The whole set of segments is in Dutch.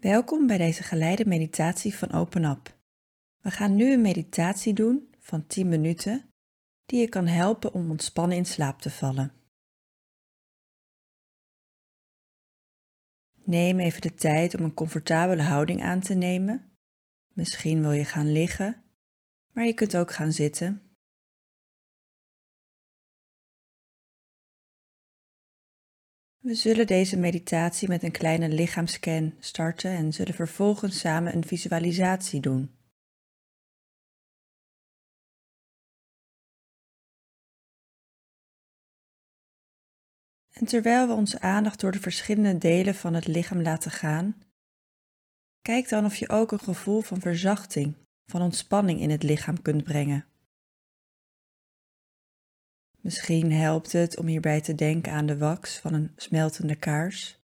Welkom bij deze geleide meditatie van Open Up. We gaan nu een meditatie doen van 10 minuten die je kan helpen om ontspannen in slaap te vallen. Neem even de tijd om een comfortabele houding aan te nemen. Misschien wil je gaan liggen, maar je kunt ook gaan zitten. We zullen deze meditatie met een kleine lichaamscan starten en zullen vervolgens samen een visualisatie doen. En terwijl we onze aandacht door de verschillende delen van het lichaam laten gaan, kijk dan of je ook een gevoel van verzachting, van ontspanning in het lichaam kunt brengen. Misschien helpt het om hierbij te denken aan de wax van een smeltende kaars.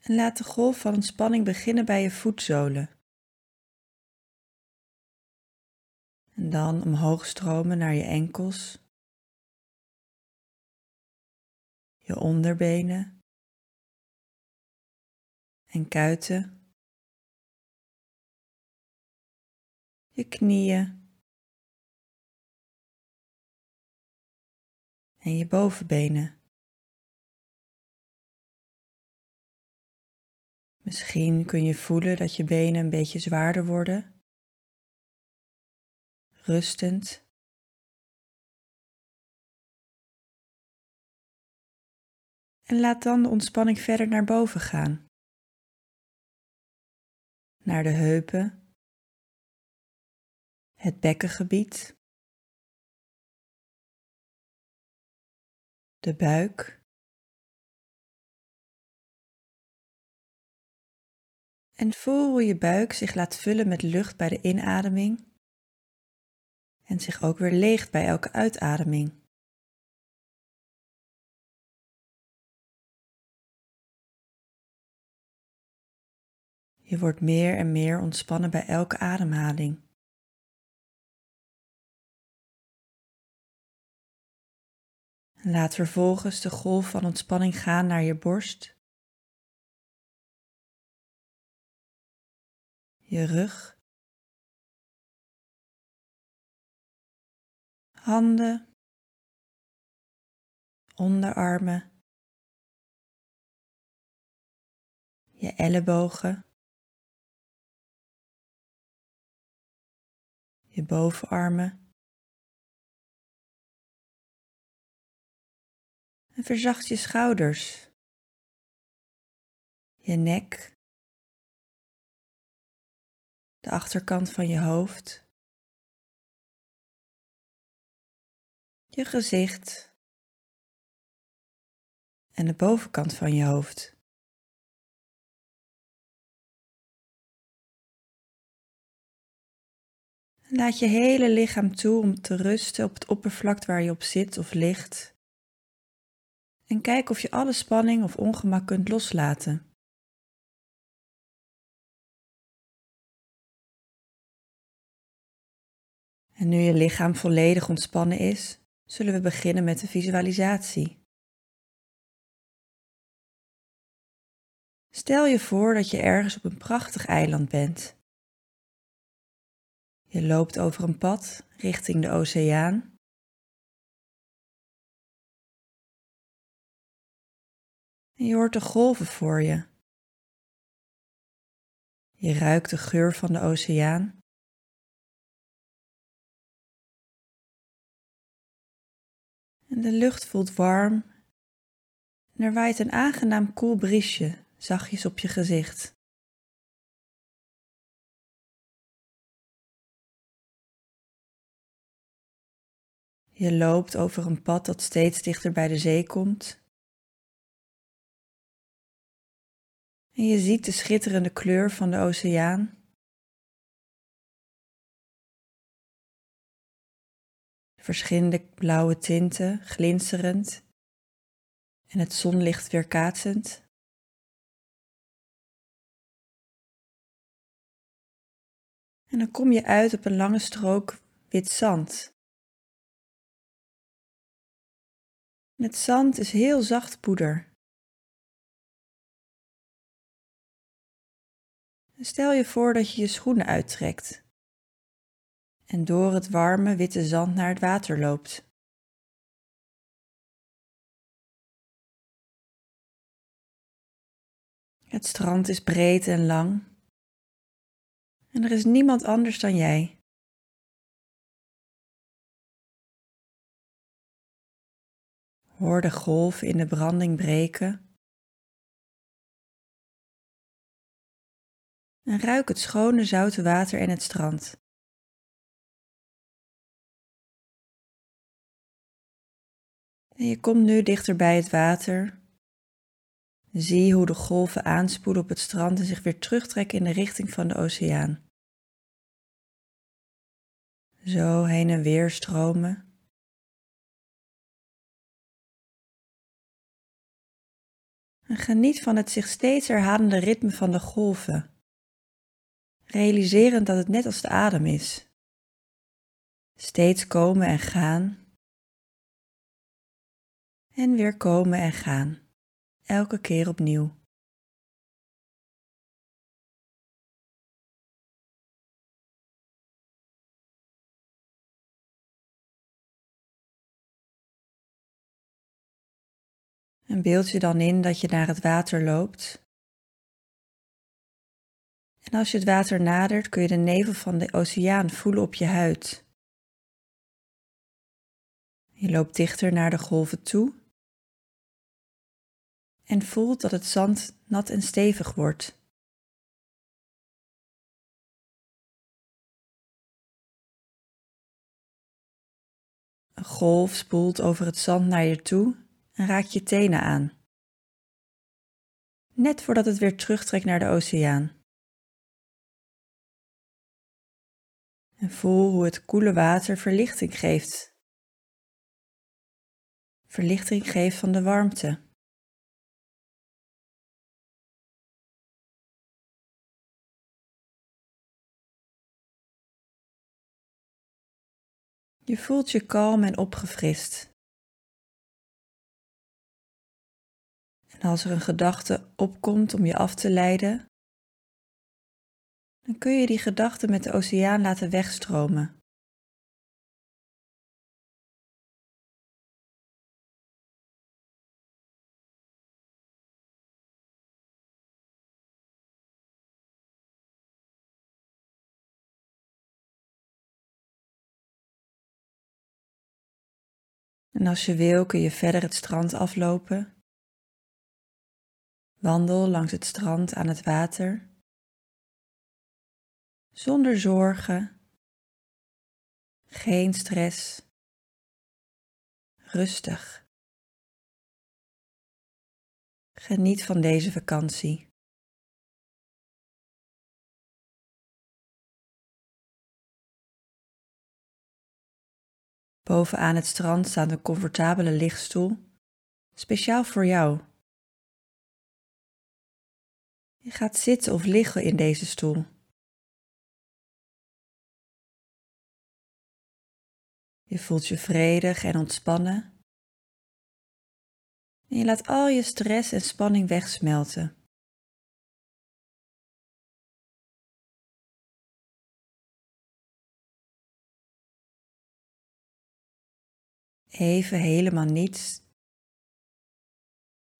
En laat de golf van ontspanning beginnen bij je voetzolen. En dan omhoog stromen naar je enkels, je onderbenen en kuiten. Je knieën en je bovenbenen. Misschien kun je voelen dat je benen een beetje zwaarder worden, rustend. En laat dan de ontspanning verder naar boven gaan. Naar de heupen het bekkengebied, de buik en voel hoe je buik zich laat vullen met lucht bij de inademing en zich ook weer leegt bij elke uitademing. Je wordt meer en meer ontspannen bij elke ademhaling. Laat vervolgens de golf van ontspanning gaan naar je borst, je rug, handen, onderarmen, je ellebogen, je bovenarmen. En verzacht je schouders, je nek, de achterkant van je hoofd, je gezicht. En de bovenkant van je hoofd. Laat je hele lichaam toe om te rusten op het oppervlak waar je op zit of ligt en kijk of je alle spanning of ongemak kunt loslaten. En nu je lichaam volledig ontspannen is, zullen we beginnen met de visualisatie. Stel je voor dat je ergens op een prachtig eiland bent. Je loopt over een pad richting de oceaan en je hoort de golven voor je. Je ruikt de geur van de oceaan. En de lucht voelt warm en er waait een aangenaam koel briesje zachtjes op je gezicht. Je loopt over een pad dat steeds dichter bij de zee komt En je ziet de schitterende kleur van de oceaan. verschillende blauwe tinten, glinsterend en het zonlicht weerkaatsend. En dan kom je uit op een lange strook wit zand. Het zand is heel zacht poeder. Stel je voor dat je je schoenen uittrekt en door het warme witte zand naar het water loopt. Het strand is breed en lang en er is niemand anders dan jij. Hoor de golven in de branding breken. En ruik het schone zoute water en het strand. En je komt nu dichter bij het water. Zie hoe de golven aanspoelen op het strand en zich weer terugtrekken in de richting van de oceaan. Zo heen en weer stromen. En geniet van het zich steeds herhalende ritme van de golven, realiserend dat het net als de adem is. Steeds komen en gaan. En weer komen en gaan, elke keer opnieuw. En beeld je dan in dat je naar het water loopt. En als je het water nadert, kun je de nevel van de oceaan voelen op je huid. Je loopt dichter naar de golven toe en voelt dat het zand nat en stevig wordt. Een golf spoelt over het zand naar je toe en raak je tenen aan. Net voordat het weer terugtrekt naar de oceaan. En voel hoe het koele water verlichting geeft. Verlichting geeft van de warmte. Je voelt je kalm en opgefrist. En als er een gedachte opkomt om je af te leiden, dan kun je die gedachte met de oceaan laten wegstromen. En als je wil kun je verder het strand aflopen Wandel langs het strand aan het water, zonder zorgen, geen stress, rustig. Geniet van deze vakantie. Bovenaan het strand staat een comfortabele lichtstoel, speciaal voor jou. Je gaat zitten of liggen in deze stoel. Je voelt je vredig en ontspannen. En je laat al je stress en spanning wegsmelten. Even helemaal niets.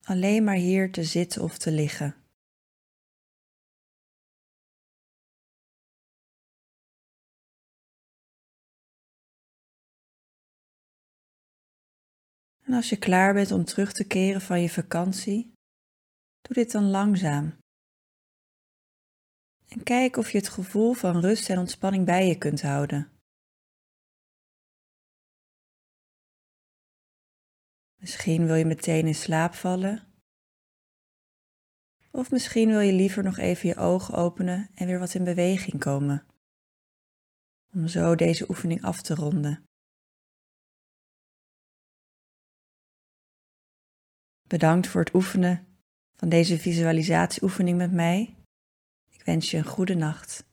Alleen maar hier te zitten of te liggen. En als je klaar bent om terug te keren van je vakantie, doe dit dan langzaam. En kijk of je het gevoel van rust en ontspanning bij je kunt houden. Misschien wil je meteen in slaap vallen. Of misschien wil je liever nog even je ogen openen en weer wat in beweging komen. Om zo deze oefening af te ronden. Bedankt voor het oefenen van deze visualisatieoefening met mij. Ik wens je een goede nacht.